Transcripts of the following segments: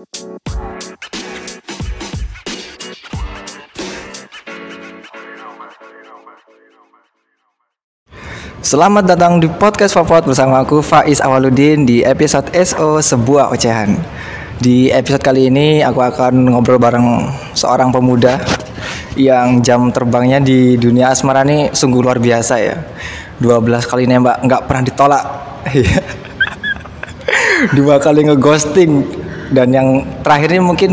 Selamat datang di podcast favorit bersama aku Faiz Awaludin di episode SO Sebuah Ocehan. Di episode kali ini aku akan ngobrol bareng seorang pemuda yang jam terbangnya di dunia asmara ini sungguh luar biasa ya. 12 kali nembak nggak pernah ditolak. Dua kali ngeghosting dan yang terakhir ini mungkin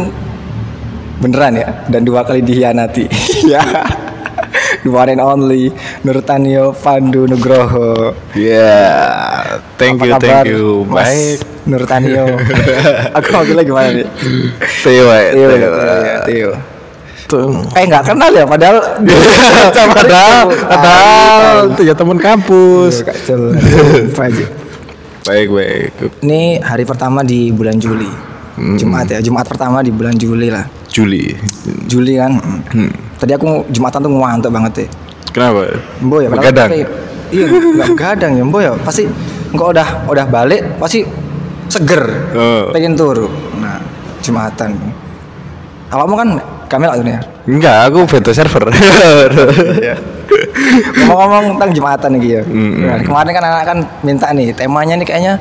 beneran ya dan dua kali dihianati. ya. The one and only Nurtanio Pandu Nugroho. Yeah, thank Apa you, kabar, thank you. Mas Baik. Nurtanio. Aku manggilnya gimana nih? Teo, baik. Tio, Teo. Tio. Eh nggak kenal ya, padahal Padahal, padahal itu ya teman kampus. Baik, baik. Ini hari pertama di bulan Juli. Jumat ya, Jumat pertama di bulan Juli lah. Juli. Juli kan. Tadi aku Jumatan tuh ngantuk banget ya. Kenapa? Mbo ya, Begadang. Iya, nggak begadang ya, Mbo ya. Pasti engkau udah udah balik, pasti seger. Oh. Pengen turu. Nah, Jumatan. Awakmu kan Kamil lah ya. Enggak, aku beta server. Ngomong-ngomong tentang Jumatan nih ya. Mm, Nah, kemarin kan anak kan minta nih temanya nih kayaknya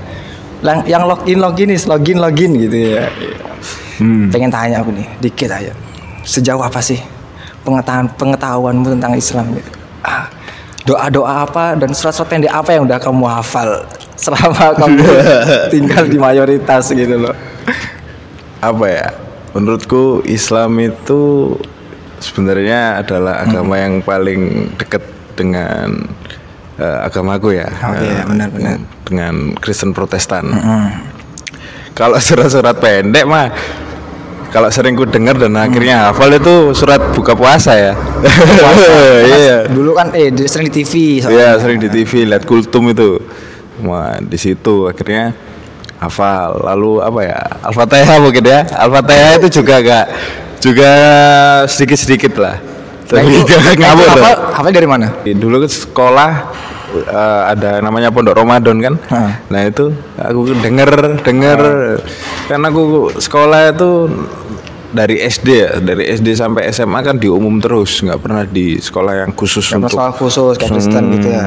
yang, login login nih, login login gitu ya. Hmm. Pengen tanya aku nih, dikit aja. Sejauh apa sih pengetahuan pengetahuanmu tentang Islam gitu? Ah, doa-doa apa dan surat-surat pendek apa yang udah kamu hafal selama kamu tinggal di mayoritas gitu loh. Apa ya? Menurutku Islam itu sebenarnya adalah agama yang paling dekat dengan eh, agamaku ya. Oke, Eh, benar-benar. Dengan Kristen Protestan. Kalau surat-surat pendek mah kalau sering ku dengar dan akhirnya hafal itu surat buka puasa ya. Iya. Dulu kan eh sering di TV. Iya, sering di TV lihat kultum itu. Wah, di situ akhirnya hafal. Lalu apa ya? Al-Fatihah mungkin ya. Al-Fatihah itu juga agak juga sedikit-sedikit lah. Nah, Tapi nah, itu ngawur. hafal, hafal dari mana? Dulu ke sekolah eh, ada namanya Pondok Ramadan kan. Hah. Nah, itu aku denger denger kan aku sekolah itu dari SD ya, dari SD sampai SMA kan di umum terus, nggak pernah di sekolah yang khusus Kayak untuk sekolah khusus kayak Kristen gitu ya.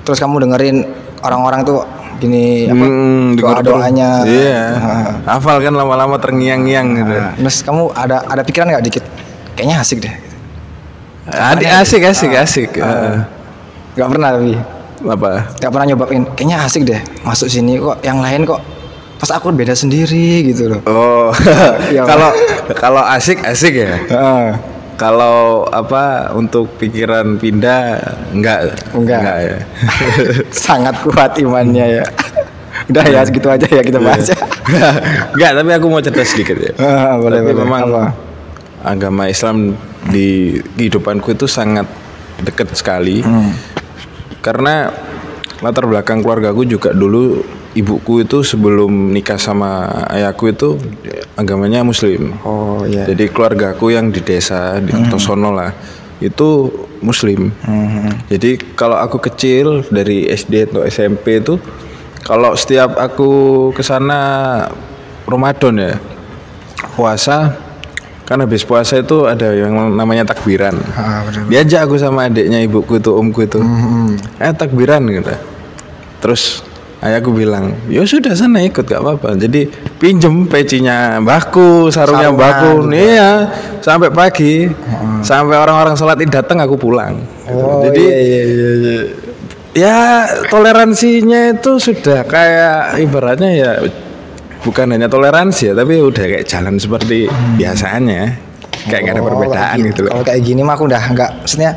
Terus kamu dengerin orang-orang tuh gini apa Hmm, doa doanya. terus. Iya. Hafal kan lama-lama terngiang-ngiang gitu. terus kamu ada ada pikiran nggak dikit? Kayaknya asik deh. Adik asik asik asik. Eh, Gak pernah tapi apa? gak pernah nyobain. Kayaknya asik deh masuk sini kok. Yang lain kok pas aku beda sendiri gitu loh. Oh, Iya. kalau kalau asik asik ya. Heeh. Kalau apa untuk pikiran pindah enggak Enggak. ya. Sangat kuat imannya ya. Udah ya segitu aja ya kita bahas ya. enggak, tapi aku mau cerita sedikit ya. Ah, boleh Tapi boleh. memang Apa? agama Islam di kehidupanku itu sangat dekat sekali. Hmm. Karena latar belakang keluargaku juga dulu ibuku itu sebelum nikah sama ayahku itu agamanya muslim. Oh iya. Jadi keluargaku yang di desa di Tosono lah itu muslim. Jadi kalau aku kecil dari SD atau SMP itu kalau setiap aku ke sana Ramadan ya puasa kan habis puasa itu ada yang namanya takbiran. Ah, benar. Diajak aku sama adiknya ibuku itu omku itu. Eh takbiran gitu. Terus ayahku bilang, ya sudah sana ikut gak apa-apa. Jadi pinjem pecinya mbahku, sarungnya Sarungan mbahku. gitu. Iya, sampai pagi. Sampai orang-orang sholat datang aku pulang. Gitu. Oh, Jadi iya, iya, iya, iya. ya toleransinya itu sudah kayak ibaratnya ya bukan hanya toleransi ya, tapi udah kayak jalan seperti biasanya. Kayak gak ada Oh, perbedaan kayak gitu loh. Kalau kayak gini mah aku udah nggak, maksudnya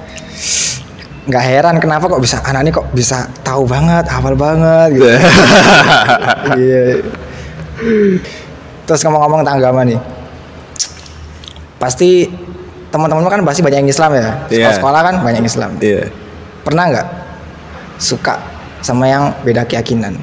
nggak heran kenapa kok bisa anak ini kok bisa tahu banget, hafal banget gitu. Iya. Terus ngomong-ngomong tentang agama nih, pasti teman-teman kan pasti banyak yang Islam ya. Iya. Sekolah-sekolah kan banyak yang Islam. Iya. Pernah nggak suka sama yang beda keyakinan?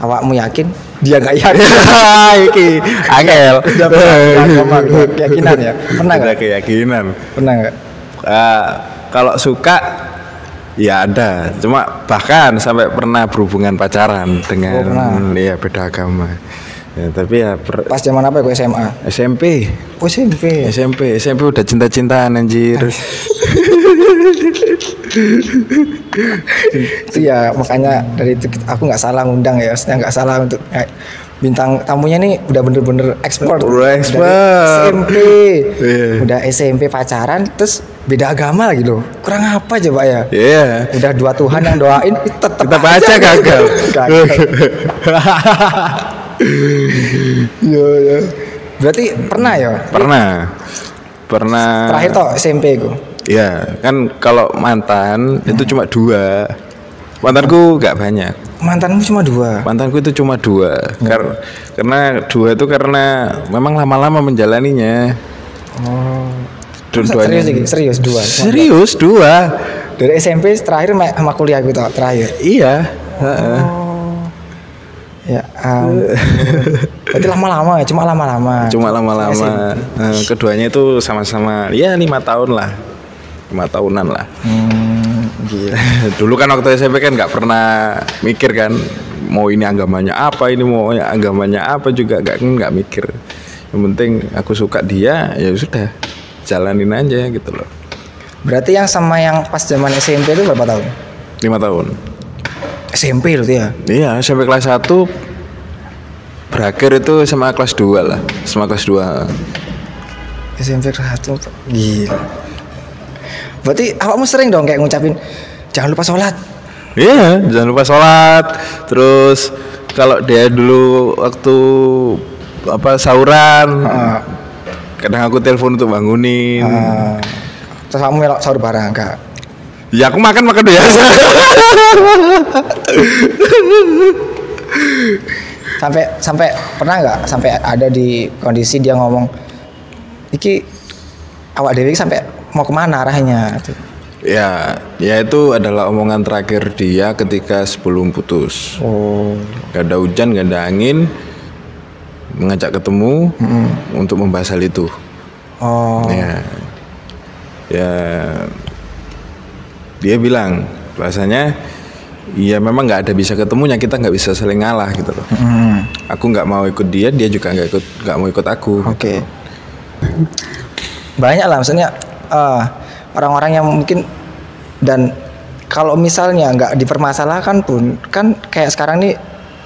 Awakmu yakin? Dia nggak yakin. Iki angel. Keyakinan ya? Pernah nggak? keyakinan. Pernah nggak? Ah, kalau suka ya ada. Cuma bahkan sampai pernah berhubungan pacaran dengan Oh, iya beda agama. Ya, tapi ya per- Pas zaman apa ya gue SMA? SMP Oh SMP. SMP SMP udah cinta-cintaan anjir itu ya makanya dari itu aku nggak salah ngundang ya, maksudnya nggak salah untuk eh, bintang tamunya nih udah bener-bener expert. Udah expert. SMP, Iya. udah SMP pacaran, terus beda agama lagi loh. Kurang apa coba ya? Iya Udah dua Tuhan yang doain, tetap Kita baca gagal gagal. Iya, iya. Berarti pernah ya? Pernah Pernah Terakhir toh SMP gue. Ya kan kalau mantan itu cuma dua Mantanku nggak banyak Mantanmu cuma dua. Mantanku itu cuma dua Kar- Karena dua itu karena Memang lama-lama menjalaninya Oh. Dua-duanya. Serius iki? serius dua. Serius dua Dari SMP terakhir ma- sama kuliah gitu terakhir. Iya heeh. Ya, um, berarti lama-lama ya, cuma lama-lama. Cuma lama-lama Eh, Keduanya itu sama-sama Ya lima tahun lah lima tahunan lah Hmm, gila. dulu kan waktu SMP kan nggak pernah mikir kan mau ini agamanya apa ini mau agamanya apa juga nggak nggak mikir yang penting aku suka dia ya sudah jalanin aja gitu loh Berarti yang sama yang pas zaman SMP itu berapa tahun? lima tahun SMP loh ya. iya sampai kelas 1 berakhir itu sama kelas 2 lah sama kelas 2 SMP kelas satu. Gila. Berarti awakmu sering dong kayak ngucapin jangan lupa sholat. iya jangan lupa sholat terus kalau dia dulu waktu apa sauran Ah. kadang aku telepon untuk bangunin Ah, terus kamu melok sahur bareng enggak? Ya aku makan makan biasa. Sampai sampai pernah nggak sampai ada di kondisi dia ngomong iki awak dewi sampai mau ke mana arahnya? ya, ya itu adalah omongan terakhir dia ketika sebelum putus. Oh. Gak ada hujan, gak ada angin, mengajak ketemu untuk membahas hal itu. Oh. Ya, ya dia bilang bahasanya, ya memang nggak ada bisa ketemunya kita nggak bisa saling ngalah gitu loh. Hmm. Aku nggak mau ikut dia, dia juga nggak ikut nggak mau ikut aku. Oke. Banyak lah maksudnya eh, orang-orang yang mungkin dan kalau misalnya nggak dipermasalahkan pun kan kayak sekarang nih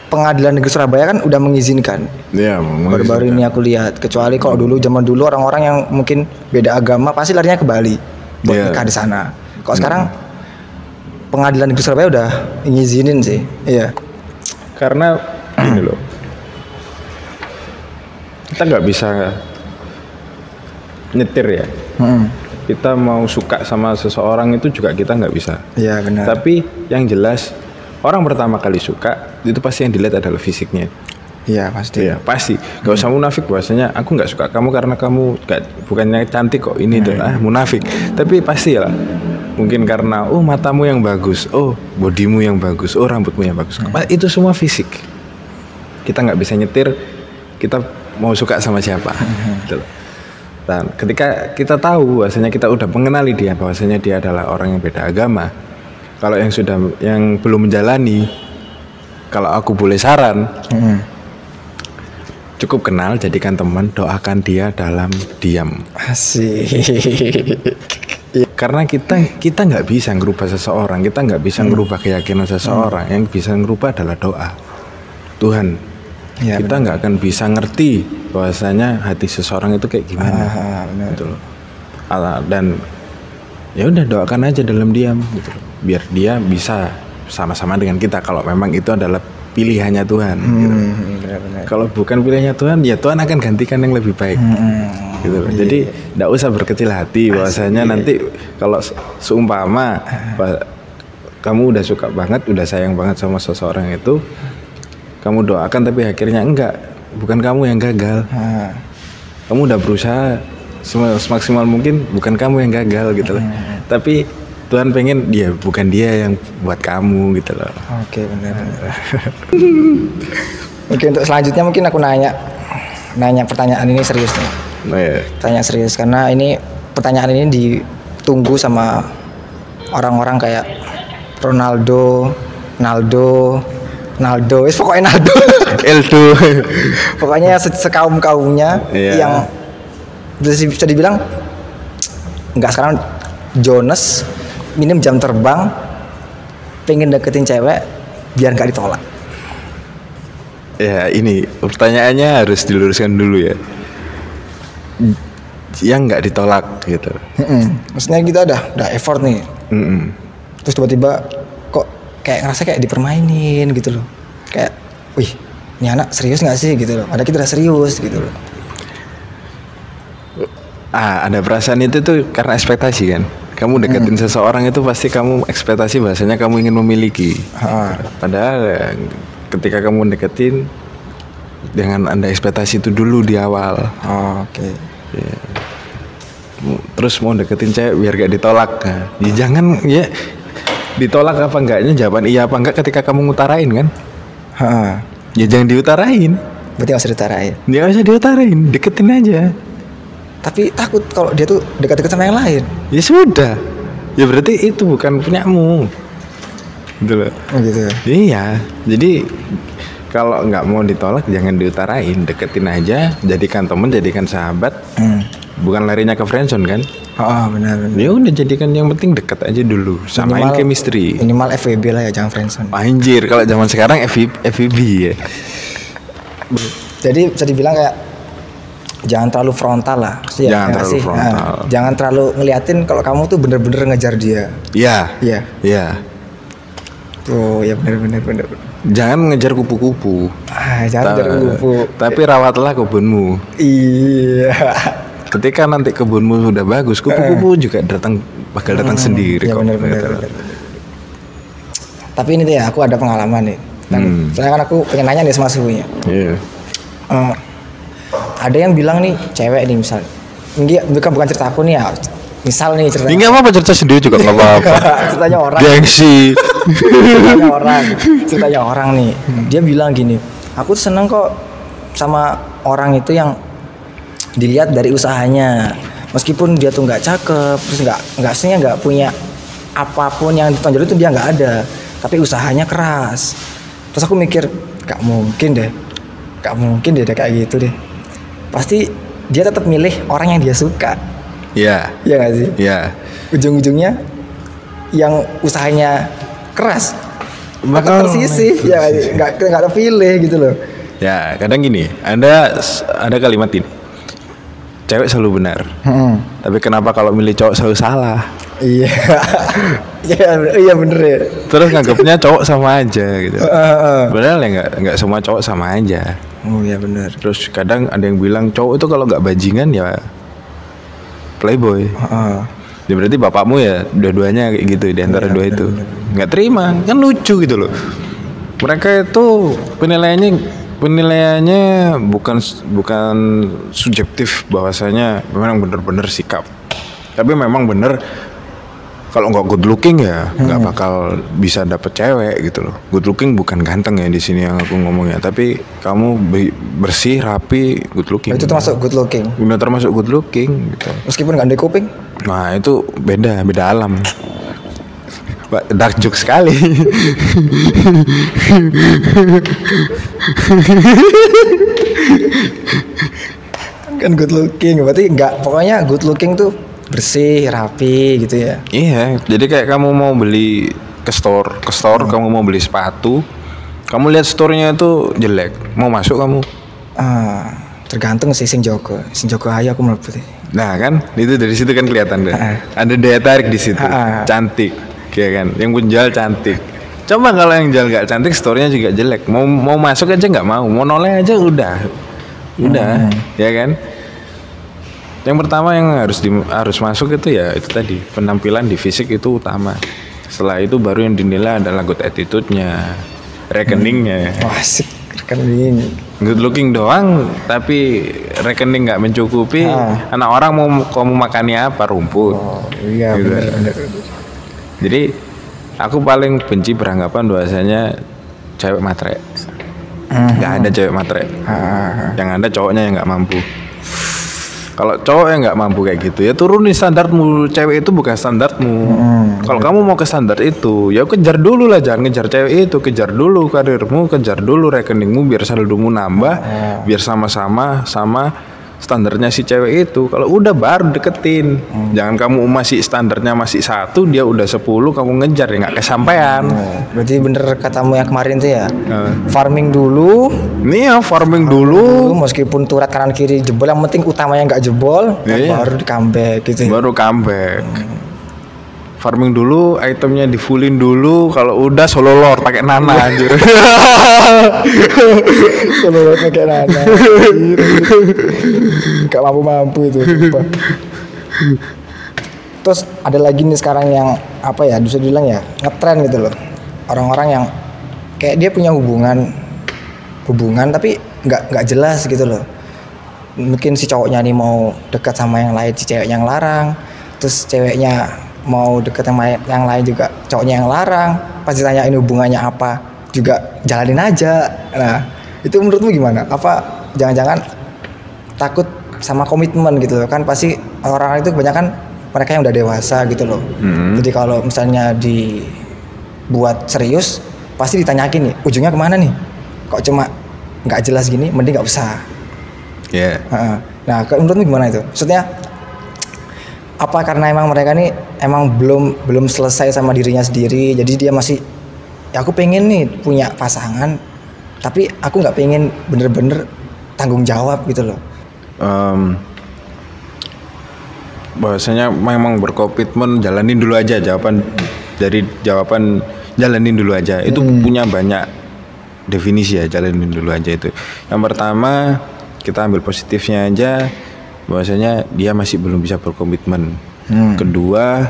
pengadilan negeri Surabaya kan udah mengizinkan. Ya, Baru-baru ini aku lihat kecuali kalau dulu zaman dulu orang-orang yang mungkin beda agama pasti larinya ke Bali buat Iya. nikah di sana. Kalau sekarang pengadilan negeri Surabaya udah ngizinin sih. Iya. karena gini loh kita nggak bisa nyetir ya Hmm. Kita mau suka sama seseorang itu juga kita nggak bisa. Iya benar. tapi yang jelas orang pertama kali suka itu pasti yang dilihat adalah fisiknya. Iya pasti. Iya pasti. Nggak usah munafik bahwasanya aku nggak suka kamu karena kamu nggak bukannya cantik kok ini tuh. ah munafik. Tapi pasti ya lah. Mungkin karena oh matamu yang bagus. Oh bodimu yang bagus. Oh rambutmu yang bagus. Pa- itu semua fisik. Kita nggak bisa nyetir kita mau suka sama siapa. Gitu loh. Dan ketika kita tahu bahwasanya kita udah mengenali dia bahwasanya dia adalah orang yang beda agama kalau yang sudah yang belum menjalani kalau aku boleh saran Hmm. Cukup kenal, jadikan teman, doakan dia dalam diam. Asik. Karena kita kita nggak bisa ngerubah seseorang, kita nggak bisa ngerubah keyakinan seseorang. Yang bisa ngerubah adalah doa. Tuhan, Iya, kita nggak akan bisa ngerti bahwasanya hati seseorang itu kayak gimana. Ah, benar. Gitu loh. Ah, Dan ya udah doakan aja dalam diam, gitu loh. Biar dia bisa sama-sama dengan kita. Kalau memang itu adalah pilihannya Tuhan. gitu. Hmm, benar-benar. Kalau bukan pilihannya Tuhan, ya Tuhan akan gantikan yang lebih baik. Hmm, gitu loh. Jadi tidak usah berkecil hati bahwasanya nanti kalau se- seumpama ba- kamu udah suka banget, udah sayang banget sama seseorang itu, kamu doakan tapi akhirnya enggak, bukan kamu yang gagal. Ah, Kamu udah berusaha sem- semaksimal mungkin, bukan kamu yang gagal gitu loh. Tapi Tuhan pengen dia bukan dia yang buat kamu gitu loh. Oke benar-benar. Oke untuk selanjutnya mungkin aku nanya, nanya pertanyaan ini serius nih. Nah, ya. Tanya serius karena ini pertanyaan ini ditunggu sama orang-orang kayak Ronaldo, Naldo, Naldo, wis pokoknya Naldo. Eldo. pokoknya se sekaum kaumnya Iya. yang bisa, dibilang nggak sekarang Jonas minim jam terbang pengen deketin cewek biar nggak ditolak ya ini pertanyaannya harus diluruskan dulu ya. Yang nggak ditolak gitu. Mm-mm. maksudnya kita udah udah effort nih Mm-mm. terus tiba-tiba kayak ngerasa kayak dipermainin gitu loh kayak wih ini anak serius nggak sih gitu loh padahal kita udah serius gitu loh Ah, ada perasaan itu tuh karena ekspektasi kan. Kamu deketin seseorang itu pasti kamu ekspektasi bahasanya kamu ingin memiliki. Ah. Padahal ya, ketika kamu deketin dengan anda ekspektasi itu dulu di awal. Oh, oke Terus mau deketin cewek biar gak ditolak. Nah, ya jangan ya ditolak apa enggaknya jawaban iya apa enggak ketika kamu ngutarain kan. Ha. Ya jangan diutarain. berarti usah ditarain Dia usah diutarain, deketin aja. tapi takut kalau dia tuh dekat-dekat sama yang lain Ya sudah. Ya berarti itu bukan punyamu. Gitu loh. oh, gitu Iya, jadi kalau nggak mau ditolak jangan diutarain, deketin aja, jadikan temen, jadikan sahabat, hmm. bukan larinya ke friendzone kan? Oh benar benar Ya udah jadikan yang penting deket aja dulu, samain Minimal- chemistry. minimal FWB lah ya jangan friendzone Anjir, kalau zaman sekarang FVB, FVB ya. jadi bisa dibilang kayak jangan terlalu frontal lah Jangan ya nggak terlalu sih? frontal. Nah, jangan terlalu ngeliatin kalau kamu tuh bener-bener ngejar dia Iya, Iya. iya. tuh ya bener-bener bener Jangan mengejar kupu-kupu. ah jangan Ta- ngejar kupu Tapi rawatlah kebunmu. iya Ketika nanti kebunmu sudah bagus, kupu-kupu juga datang bakal datang sendiri ya kok. bener-bener Gitu. bener. tapi ini tuh ya aku ada pengalaman nih dan Hmm. soalnya kan aku pengen nanya nih sama suhunya Iya. Eh, ada yang bilang nih cewek nih misal ini bukan bukan cerita aku nih ya misal nih cerita nggak apa-apa cerita sendiri juga nggak apa-apa. ceritanya orang Gengsi. ceritanya orang ceritanya orang nih dia bilang gini aku seneng kok sama orang itu yang dilihat dari usahanya. Meskipun dia tuh nggak cakep terus nggak nggak aslinya nggak punya apa pun yang ditonjol itu dia nggak ada. Tapi usahanya keras. Terus aku mikir nggak mungkin deh. Nggak mungkin deh kayak gitu deh. Pasti dia tetap milih orang yang dia suka. Iya. ya nggak sih? Iya. ujung-ujungnya yang usahanya keras bakal tersisih. Ya nggak nggak terpilih gitu loh. Ya, kadang gini, ada ada kalimat ini. Cewek selalu benar. Tapi kenapa kalau milih cowok selalu salah? iya iya iya bener ya Terus nganggapnya cowok sama aja gitu. Heeh. Padahal ya nggak nggak semua cowok sama aja. oh iya bener Terus kadang ada yang bilang cowok itu kalau nggak bajingan ya playboy. Heeh. Ya berarti bapakmu ya dua-duanya kayak gitu di antara dua itu. Nggak terima, kan lucu gitu loh. Mereka itu penilaiannya penilaiannya bukan bukan subjektif bahwasanya memang benar-benar sikap. Tapi memang benar kalau nggak good looking ya nggak bakal bisa dapet cewek gitu loh. Good looking bukan ganteng ya di sini yang aku ngomongnya, tapi kamu be- bersih, rapi, good looking. itu termasuk good looking Udah termasuk good looking gitu. meskipun nggak ada kuping Nah itu beda, beda alam. Pak, dark joke sekali. kan good looking berarti nggak pokoknya good looking tuh bersih rapi gitu ya iya, jadi kayak kamu mau beli ke store, ke store kamu mau beli sepatu, kamu lihat store-nya itu jelek, mau masuk kamu. ah tergantung sih sing Joko sing Joko ayo aku deh. Nah kan, itu dari situ kan kelihatan deh. Ada daya tarik di situ, cantik, ya kan. Yang penjual cantik. Coba kalau yang jual nggak cantik, store-nya juga jelek. Mau mau masuk aja nggak mau, mau noleh aja udah, udah, ya kan. Yang pertama yang harus di, harus masuk itu ya itu tadi penampilan di fisik itu utama. Setelah itu baru yang dinilai adalah good attitude-nya, rekeningnya. wah asik ini Good looking doang, tapi rekening nggak mencukupi. Ah. Anak orang mau kamu makannya apa rumput. oh iya Gitu. bener bener Jadi aku paling benci beranggapan bahwasanya cewek matre. Hmm. Nggak ada cewek matre. Yang ada cowoknya yang nggak mampu. Kalau cowok yang nggak mampu kayak gitu ya turunin standarmu. Cewek itu bukan standarmu. Kalau kamu mau ke standar itu, ya kejar dulu lah, jangan ngejar cewek itu, kejar dulu karirmu, kejar dulu rekeningmu biar saldomu nambah, biar sama-sama sama standarnya si cewek itu. Kalau udah baru deketin. Jangan kamu masih standarnya masih satu, dia udah 10 kamu ngejar ya nggak kesampaian. Berarti bener katamu yang kemarin tuh ya. Nah. Farming dulu, Nih ya farming dulu, dulu meskipun turat kanan kiri jebol yang penting utamanya nggak jebol Iya. baru di comeback gitu. baru comeback. Farming dulu, itemnya di fullin dulu. Kalau udah solo lord pakai nana anjir. Kalau pakai nana. Gak mampu-mampu itu. sumpah. Terus ada lagi nih sekarang yang apa ya bisa dibilang ya ngetren gitu loh. Orang-orang yang kayak dia punya hubungan hubungan tapi nggak nggak jelas gitu loh. Mungkin si cowoknya nih mau dekat sama yang lain, si cewek yang larang. Terus ceweknya mau deket sama yang lain juga cowoknya yang larang. Pas ditanyain hubungannya apa juga jalanin aja. Nah itu menurutmu gimana? Apa jangan-jangan takut sama komitmen gitu loh kan pasti orang itu kebanyakan mereka yang udah dewasa gitu loh jadi kalau misalnya dibuat serius pasti ditanyakin nih ujungnya ke mana nih kok cuma nggak jelas gini mending nggak usah Ya. Heeh. nah menurutmu gimana itu maksudnya apa? Karena emang mereka nih emang belum belum selesai sama dirinya sendiri. Jadi dia masih ya aku pengen nih punya pasangan tapi aku nggak pengen bener-bener tanggung jawab gitu loh. Em, bahwasanya memang berkomitmen jalanin dulu aja jawaban dari jawaban jalanin dulu aja. Itu punya banyak definisi ya jalanin dulu aja itu. Yang pertama kita ambil positifnya aja bahwasanya dia masih belum bisa berkomitmen kedua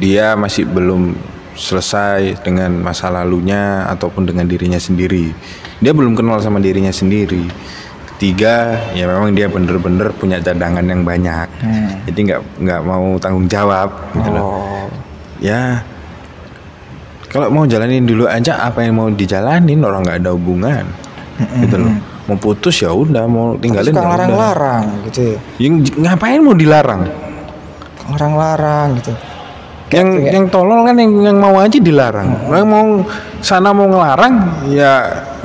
dia masih belum selesai dengan masa lalunya ataupun dengan dirinya sendiri. Dia belum kenal sama dirinya sendiri. Ketiga, ya memang dia bener-bener punya cadangan yang banyak. Jadi nggak nggak mau tanggung jawab gitu loh. oh Ya kalau mau jalanin dulu aja apa yang mau dijalanin orang nggak ada hubungan. Gitu loh. Mau putus ya udah, mau tinggalin suka ya larang-larang gitu ya. Yang ngapain mau dilarang? larang-larang gitu. Yang yang tolol kan yang yang mau aja dilarang. Yang mau sana mau ngelarang ya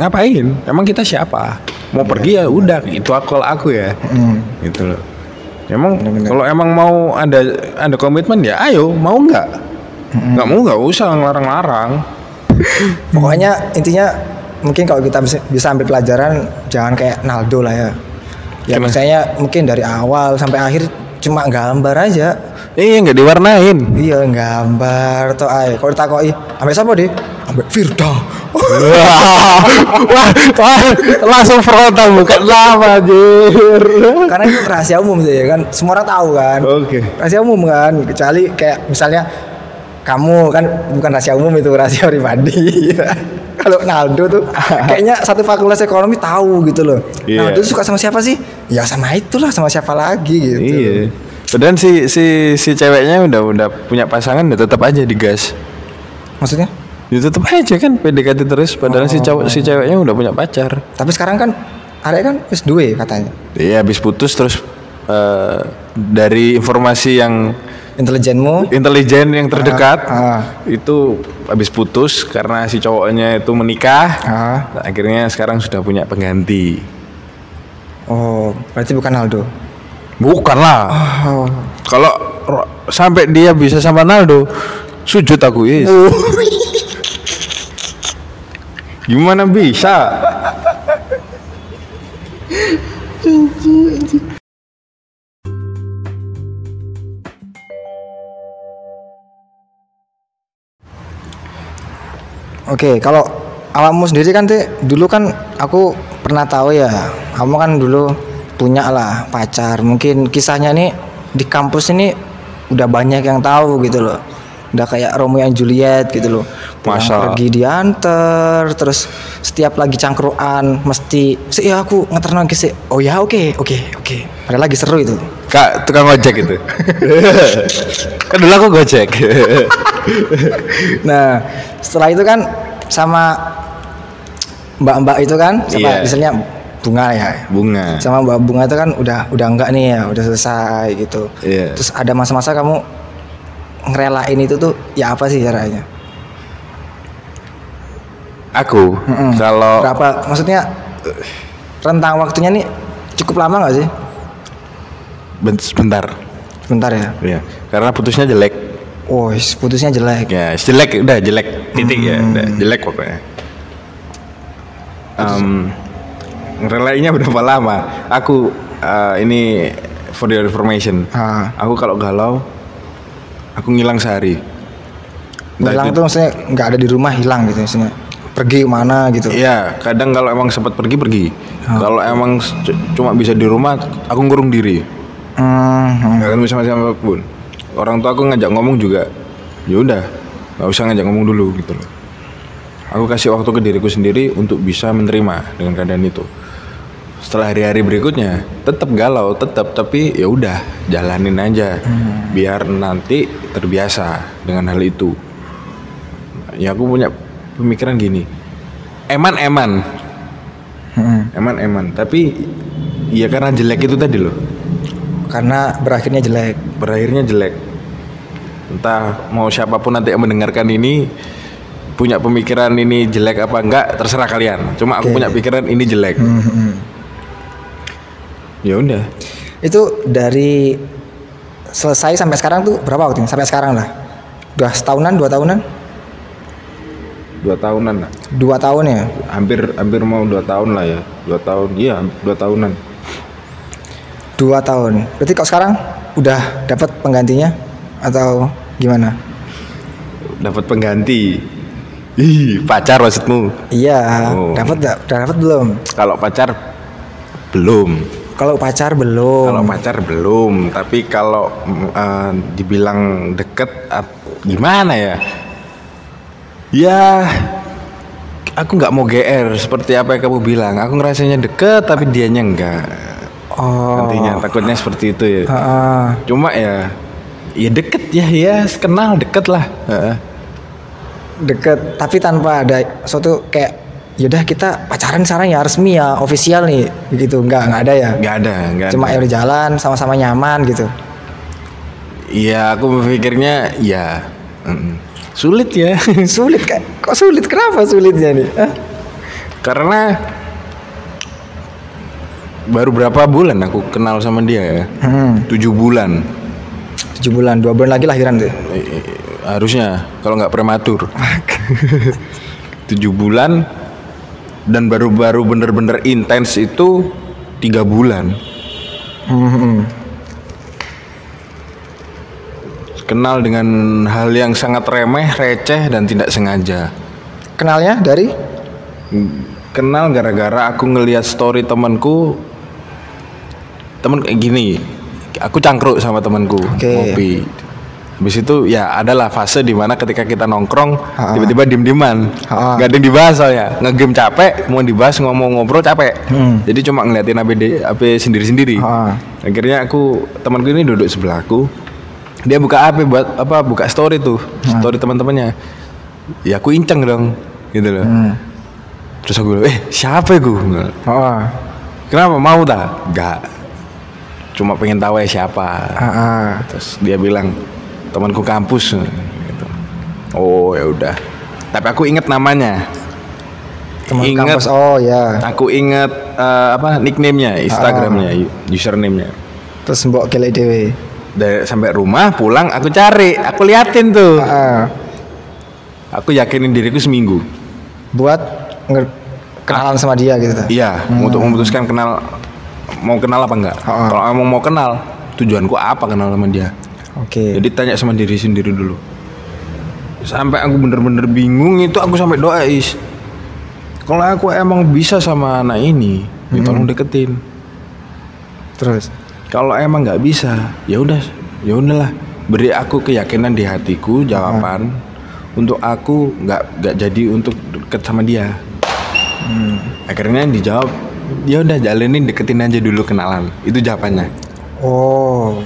ngapain? Emang kita siapa? Mau pergi ya udah itu aku kalau aku ya. Gitu loh. Emang kalau emang mau ada ada komitmen ya ayo mau nggak? Nggak mau nggak usah ngelarang-larang. Pokoknya intinya mungkin kalau kita bisa, bisa ambil pelajaran jangan kayak Naldo lah ya. Ya Kenapa? misalnya mungkin dari awal sampai akhir cuma gambar aja. Eh nggak diwarnain. Iya gambar tuh ay kalau ditakoi ambil siapa deh ambil Firda. Wah, wah, wah, langsung frontal bukan lama anjir. Karena itu rahasia umum sih ya kan? Semua orang tahu kan? Oke. Rahasia umum kan? Kecuali kayak misalnya kamu kan bukan rahasia umum itu rahasia pribadi kalau Naldo tuh kayaknya satu fakultas ekonomi tahu gitu loh Iya. Naldo suka sama siapa sih ya sama itulah sama siapa lagi gitu Iya. Padahal si si si ceweknya udah udah punya pasangan udah tetap aja digas. maksudnya Ya tetap aja kan PDKT terus padahal si cowok si ceweknya udah punya pacar. tapi sekarang kan Arek kan wis duwe katanya Iya habis putus terus eh, dari informasi yang intelijenmu intelijen yang terdekat ah. itu habis putus karena si cowoknya itu menikah. ah. Nah, akhirnya sekarang sudah punya pengganti. oh berarti bukan Naldo Bukan lah. oh. Kalau sampai dia bisa sama Naldo, sujud aku is. Gimana bisa? Oke, kalau awakmu sendiri kan tuh dulu kan aku pernah tahu ya, kamu kan dulu punya lah pacar. Mungkin kisahnya nih di kampus ini udah banyak yang tahu gitu loh. Udah kayak Romeo and Juliet gitu loh. Pulang Masa? pergi diantar, terus setiap lagi cangkruan mesti sih ya aku ngeter lagi sih. Oh ya oke oke oke. Padahal lagi seru itu. Kak, tukang ojek itu. kan dulu aku gojek. Nah, setelah itu kan sama mbak-mbak itu kan, sama Iya. misalnya bunga ya bunga sama mbak bunga itu kan udah udah enggak nih ya udah selesai gitu Iya. terus ada masa-masa kamu ngerelain itu tuh ya apa sih caranya aku Mm-mm. kalau berapa maksudnya eh, rentang waktunya nih cukup lama nggak sih sebentar. Sebentar ya. Ya karena putusnya jelek. Oh putusnya jelek. Ya jelek udah jelek. Titik ya udah jelek pokoknya. Um, ngerelainya berapa lama? Aku uh, ini for your information. Ah. aku kalau galau aku ngilang sehari. Entah itu- tuh maksudnya nggak ada di rumah hilang gitu maksudnya. Pergi ke mana gitu. Iya, kadang kalau emang sempat pergi pergi. Ah. Kalau emang cuma bisa di rumah, aku ngurung diri. Hmm, hmm. Gak akan bisa sama pun. Orang tua aku ngajak ngomong juga, ya udah, nggak usah ngajak ngomong dulu gitu loh. Aku kasih waktu ke diriku sendiri untuk bisa menerima dengan keadaan itu. Setelah hari-hari berikutnya, tetap galau, tetap, tapi ya udah, jalanin aja, biar nanti terbiasa dengan hal itu. Ya aku punya pemikiran gini, eman eman, Hmm. eman eman, tapi ya karena jelek itu tadi loh karena berakhirnya jelek berakhirnya jelek. Entah mau siapa pun nanti yang mendengarkan ini punya pemikiran ini jelek apa enggak terserah kalian. Cuma aku Oke. punya pikiran ini jelek. Hmm, hmm. Ya udah. itu dari selesai sampai sekarang tuh berapa waktunya sampai sekarang lah udah setahunan dua tahunan Dua tahunan lah. dua tahun ya Hampir hampir mau dua tahun lah ya. Dua tahun. Iya, dua tahunan. Dua tahun berarti kalau sekarang udah dapat penggantinya atau gimana Dapat pengganti. Ih, pacar maksudmu? iya Oh. dapat udah dapat belum Kalau pacar belum. kalau pacar belum Kalau pacar belum, tapi kalau eh, dibilang deket ap- gimana ya? Ya aku nggak mau GR seperti apa yang kamu bilang. Aku ngerasanya deket tapi dianya enggak. Oh Nantinya takutnya seperti itu ya. Ah. Cuma ya ya deket ya ya kenal deket lah. Heeh. deket tapi tanpa ada suatu kayak yaudah kita pacaran sekarang ya resmi ya official nih begitu nggak nggak ada ya Nggak ada, nggak cuma ada. ya udah jalan sama-sama nyaman gitu Iya aku berpikirnya ya mm, sulit ya. sulit kan kok sulit kenapa sulitnya nih Hah? Karena baru berapa bulan aku kenal sama dia ya? hmm, Tujuh bulan. tujuh bulan dua bulan lagi lahiran tuh Eh, eh, harusnya kalau nggak prematur. Tujuh bulan dan baru-baru bener-bener intens itu tiga bulan. Hmm, hmm. Kenal dengan hal yang sangat remeh, receh dan tidak sengaja. kenalnya dari Kenal gara-gara aku ngelihat story temanku. Temen kayak gini. Aku cangkruk sama temanku Oke. ngopi. Habis itu ya adalah fase di mana ketika kita nongkrong tiba-tiba diem-dieman Ha-ha. nggak ada yang dibahas soalnya ngegame capek mau dibahas ngomong ngobrol capek Hmm. jadi cuma ngeliatin APD AP sendiri-sendiri Ha. akhirnya aku temanku ini duduk sebelahku dia buka AP buat apa buka story tuh story teman-temannya ya aku inceng dong gitu loh Hmm. terus aku bilang eh siapa ya gue kenapa mau tak nggak cuma pengen tahu ya siapa. Ah, ah. terus dia bilang temanku kampus. Gitu. oh ya udah. Tapi aku inget namanya. Teman Ingat. kampus oh ya. aku inget eh, apa nicknamenya instagramnya usernamenya. Terus mbok kelek dewe dari sampai rumah pulang aku cari. Aku liatin tuh. Ah. aku yakinin diriku seminggu. Buat kenalan sama dia gitu. Iya untuk memutuskan kenal mau kenal apa enggak Ah, ah. kalau emang mau kenal tujuanku apa kenal sama dia oke Jadi tanya sama diri sendiri dulu. Sampai aku bener-bener bingung itu aku sampai doa is. Kalau aku emang bisa sama anak ini, ya tolong deketin. terus Kalau emang nggak bisa, ya udah, ya udahlah. Beri aku keyakinan di hatiku jawaban untuk aku nggak nggak jadi untuk deket sama dia. Akhirnya dijawab, ya udah jalanin deketin aja dulu kenalan. Itu jawabannya. oh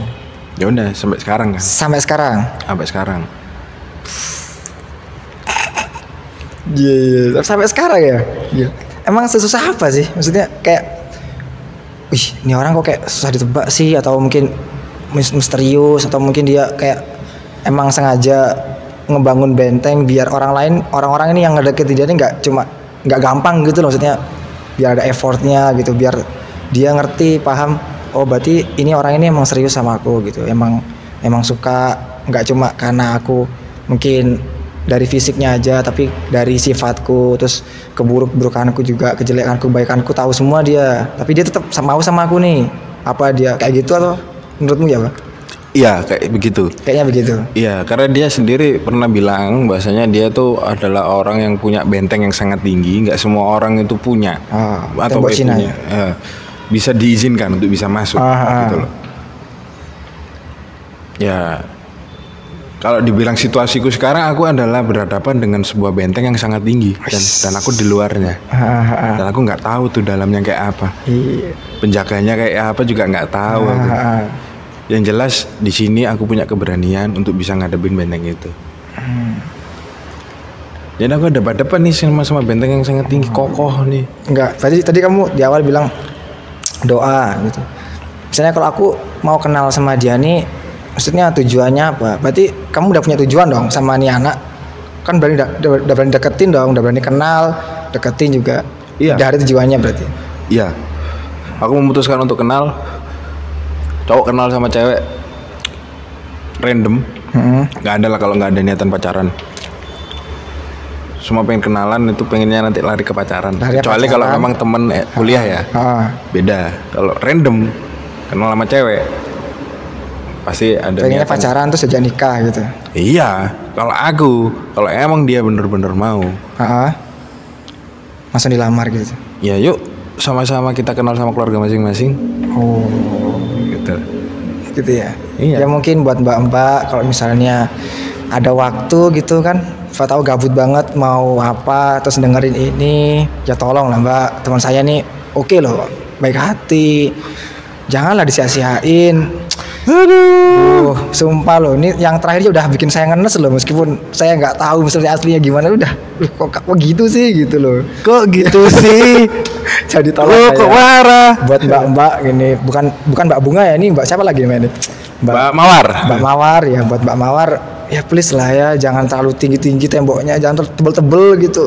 Ya udah sampai sekarang kan. sampai sekarang Sampai sekarang. Iya, iya. sampai sekarang ya. Iya. Emang sesusah apa sih? Maksudnya kayak ih ini orang kok kayak susah ditebak sih atau mungkin mis- misterius atau mungkin dia kayak emang sengaja ngebangun benteng biar orang lain orang-orang ini yang ngedeketin dia ini nggak cuma nggak gampang gitu loh maksudnya biar ada effortnya gitu biar dia ngerti paham oh berarti ini orang ini emang serius sama aku gitu. Emang emang suka nggak cuma karena aku mungkin dari fisiknya aja tapi dari sifatku terus keburuk-burukanku juga kejelekanku kebaikanku tahu semua dia. Tapi dia tetap mau sama aku nih. Apa dia kayak gitu atau menurutmu ya pak Iya kayak begitu. kayaknya begitu Iya, karena dia sendiri pernah bilang bahasanya dia tuh adalah orang yang punya benteng yang sangat tinggi, nggak semua orang itu punya Ah, atau Cina punya, eh, bisa diizinkan untuk bisa masuk Ah, ah. gitu loh. Ya, kalau dibilang situasiku sekarang aku adalah berhadapan dengan sebuah benteng yang sangat tinggi dan, dan aku di luarnya Ah, ah, ah. dan aku nggak tahu tuh dalamnya kayak apa, Iya. penjaganya kayak apa juga nggak tahu. aku. Yang jelas di sini aku punya keberanian untuk bisa ngadepin benteng itu. Jadi aku ada depan nih sama sama benteng yang sangat tinggi kokoh nih. Enggak, tadi tadi kamu di awal bilang doa gitu. Misalnya kalau aku mau kenal sama dia nih, maksudnya tujuannya apa? Berarti kamu udah punya tujuan dong sama nih anak. Kan berani udah, udah, udah berani deketin dong, udah berani kenal, deketin juga. Iya. Udah ada tujuannya berarti. Iya. Aku memutuskan untuk kenal cowok kenal sama cewek random. Hmm. Gak ada lah kalau nggak ada niatan pacaran. Semua pengen kenalan itu pengennya nanti lari ke pacaran. Lari ke Kecuali kalau memang temen eh, kuliah ya. Ah, Beda. Kalau random kenal sama cewek pasti ada pengennya niatan pacaran terus aja nikah gitu. Iya, kalau aku, kalau emang dia bener-bener mau, Ah, ah. langsung dilamar gitu. ya yuk sama-sama kita kenal sama keluarga masing-masing. Oh, Gitu. gitu ya. Iya. Ya mungkin buat mbak-mbak kalau misalnya ada waktu gitu kan, Pak tahu gabut banget mau apa terus dengerin ini, ya tolong lah mbak teman saya nih oke loh, baik hati, janganlah disia-siain. Aduh, sumpah loh, ini yang terakhir udah bikin saya ngenes loh meskipun saya nggak tahu misalnya aslinya gimana udah, "Loh, kok, kok gitu sih gitu loh. Kok gitu sih? Jadi tolong Lo saya kok marah? buat mbak-mbak gini bukan bukan mbak bunga ya ini mbak siapa lagi namanya ini Mbak Mawar. mbak mawar ya buat mbak mawar ya please lah ya jangan terlalu tinggi tinggi temboknya jangan terlalu tebel-tebel gitu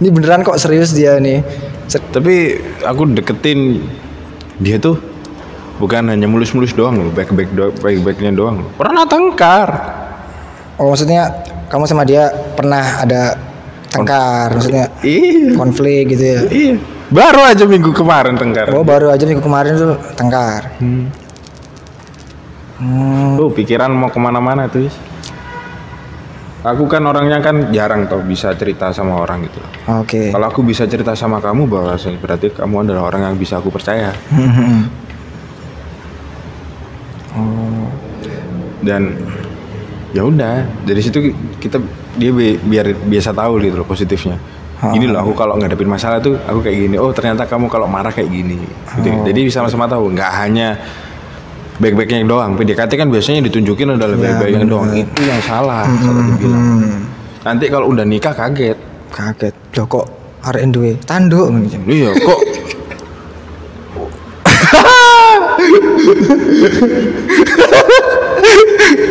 ini beneran kok serius dia nih Tapi aku deketin dia tuh bukan hanya mulus-mulus doang loh, baik-baik do baik-baiknya doang loh. Pernah tengkar. oh maksudnya kamu sama dia pernah ada tengkar maksudnya Iya. konflik gitu ya Iya. Baru aja minggu kemarin tengkar. oh baru aja minggu kemarin tuh tengkar Hmm. hmm, Tuh pikiran mau ke mana-mana tuh. Is. Aku kan orangnya kan jarang tau bisa cerita sama orang gitu. oke Kalau aku bisa cerita sama kamu bahwa berarti kamu adalah orang yang bisa aku percaya. Dan ya udah dari situ kita dia bi- biar biasa tahu gitu loh positifnya. Gini loh aku kalau ngadepin masalah tuh aku kayak gini. Oh ternyata kamu kalau marah kayak gini. Gitu. Jadi bisa sama-sama tahu. Nggak hanya baik-baiknya doang. PDKT kan biasanya ditunjukin adalah baik-baiknya doang. Itu yang salah kalau dibilang. hmm, Nanti kalau udah nikah kaget. kaget loh kok arek duwe tanduk ngono. Iya kok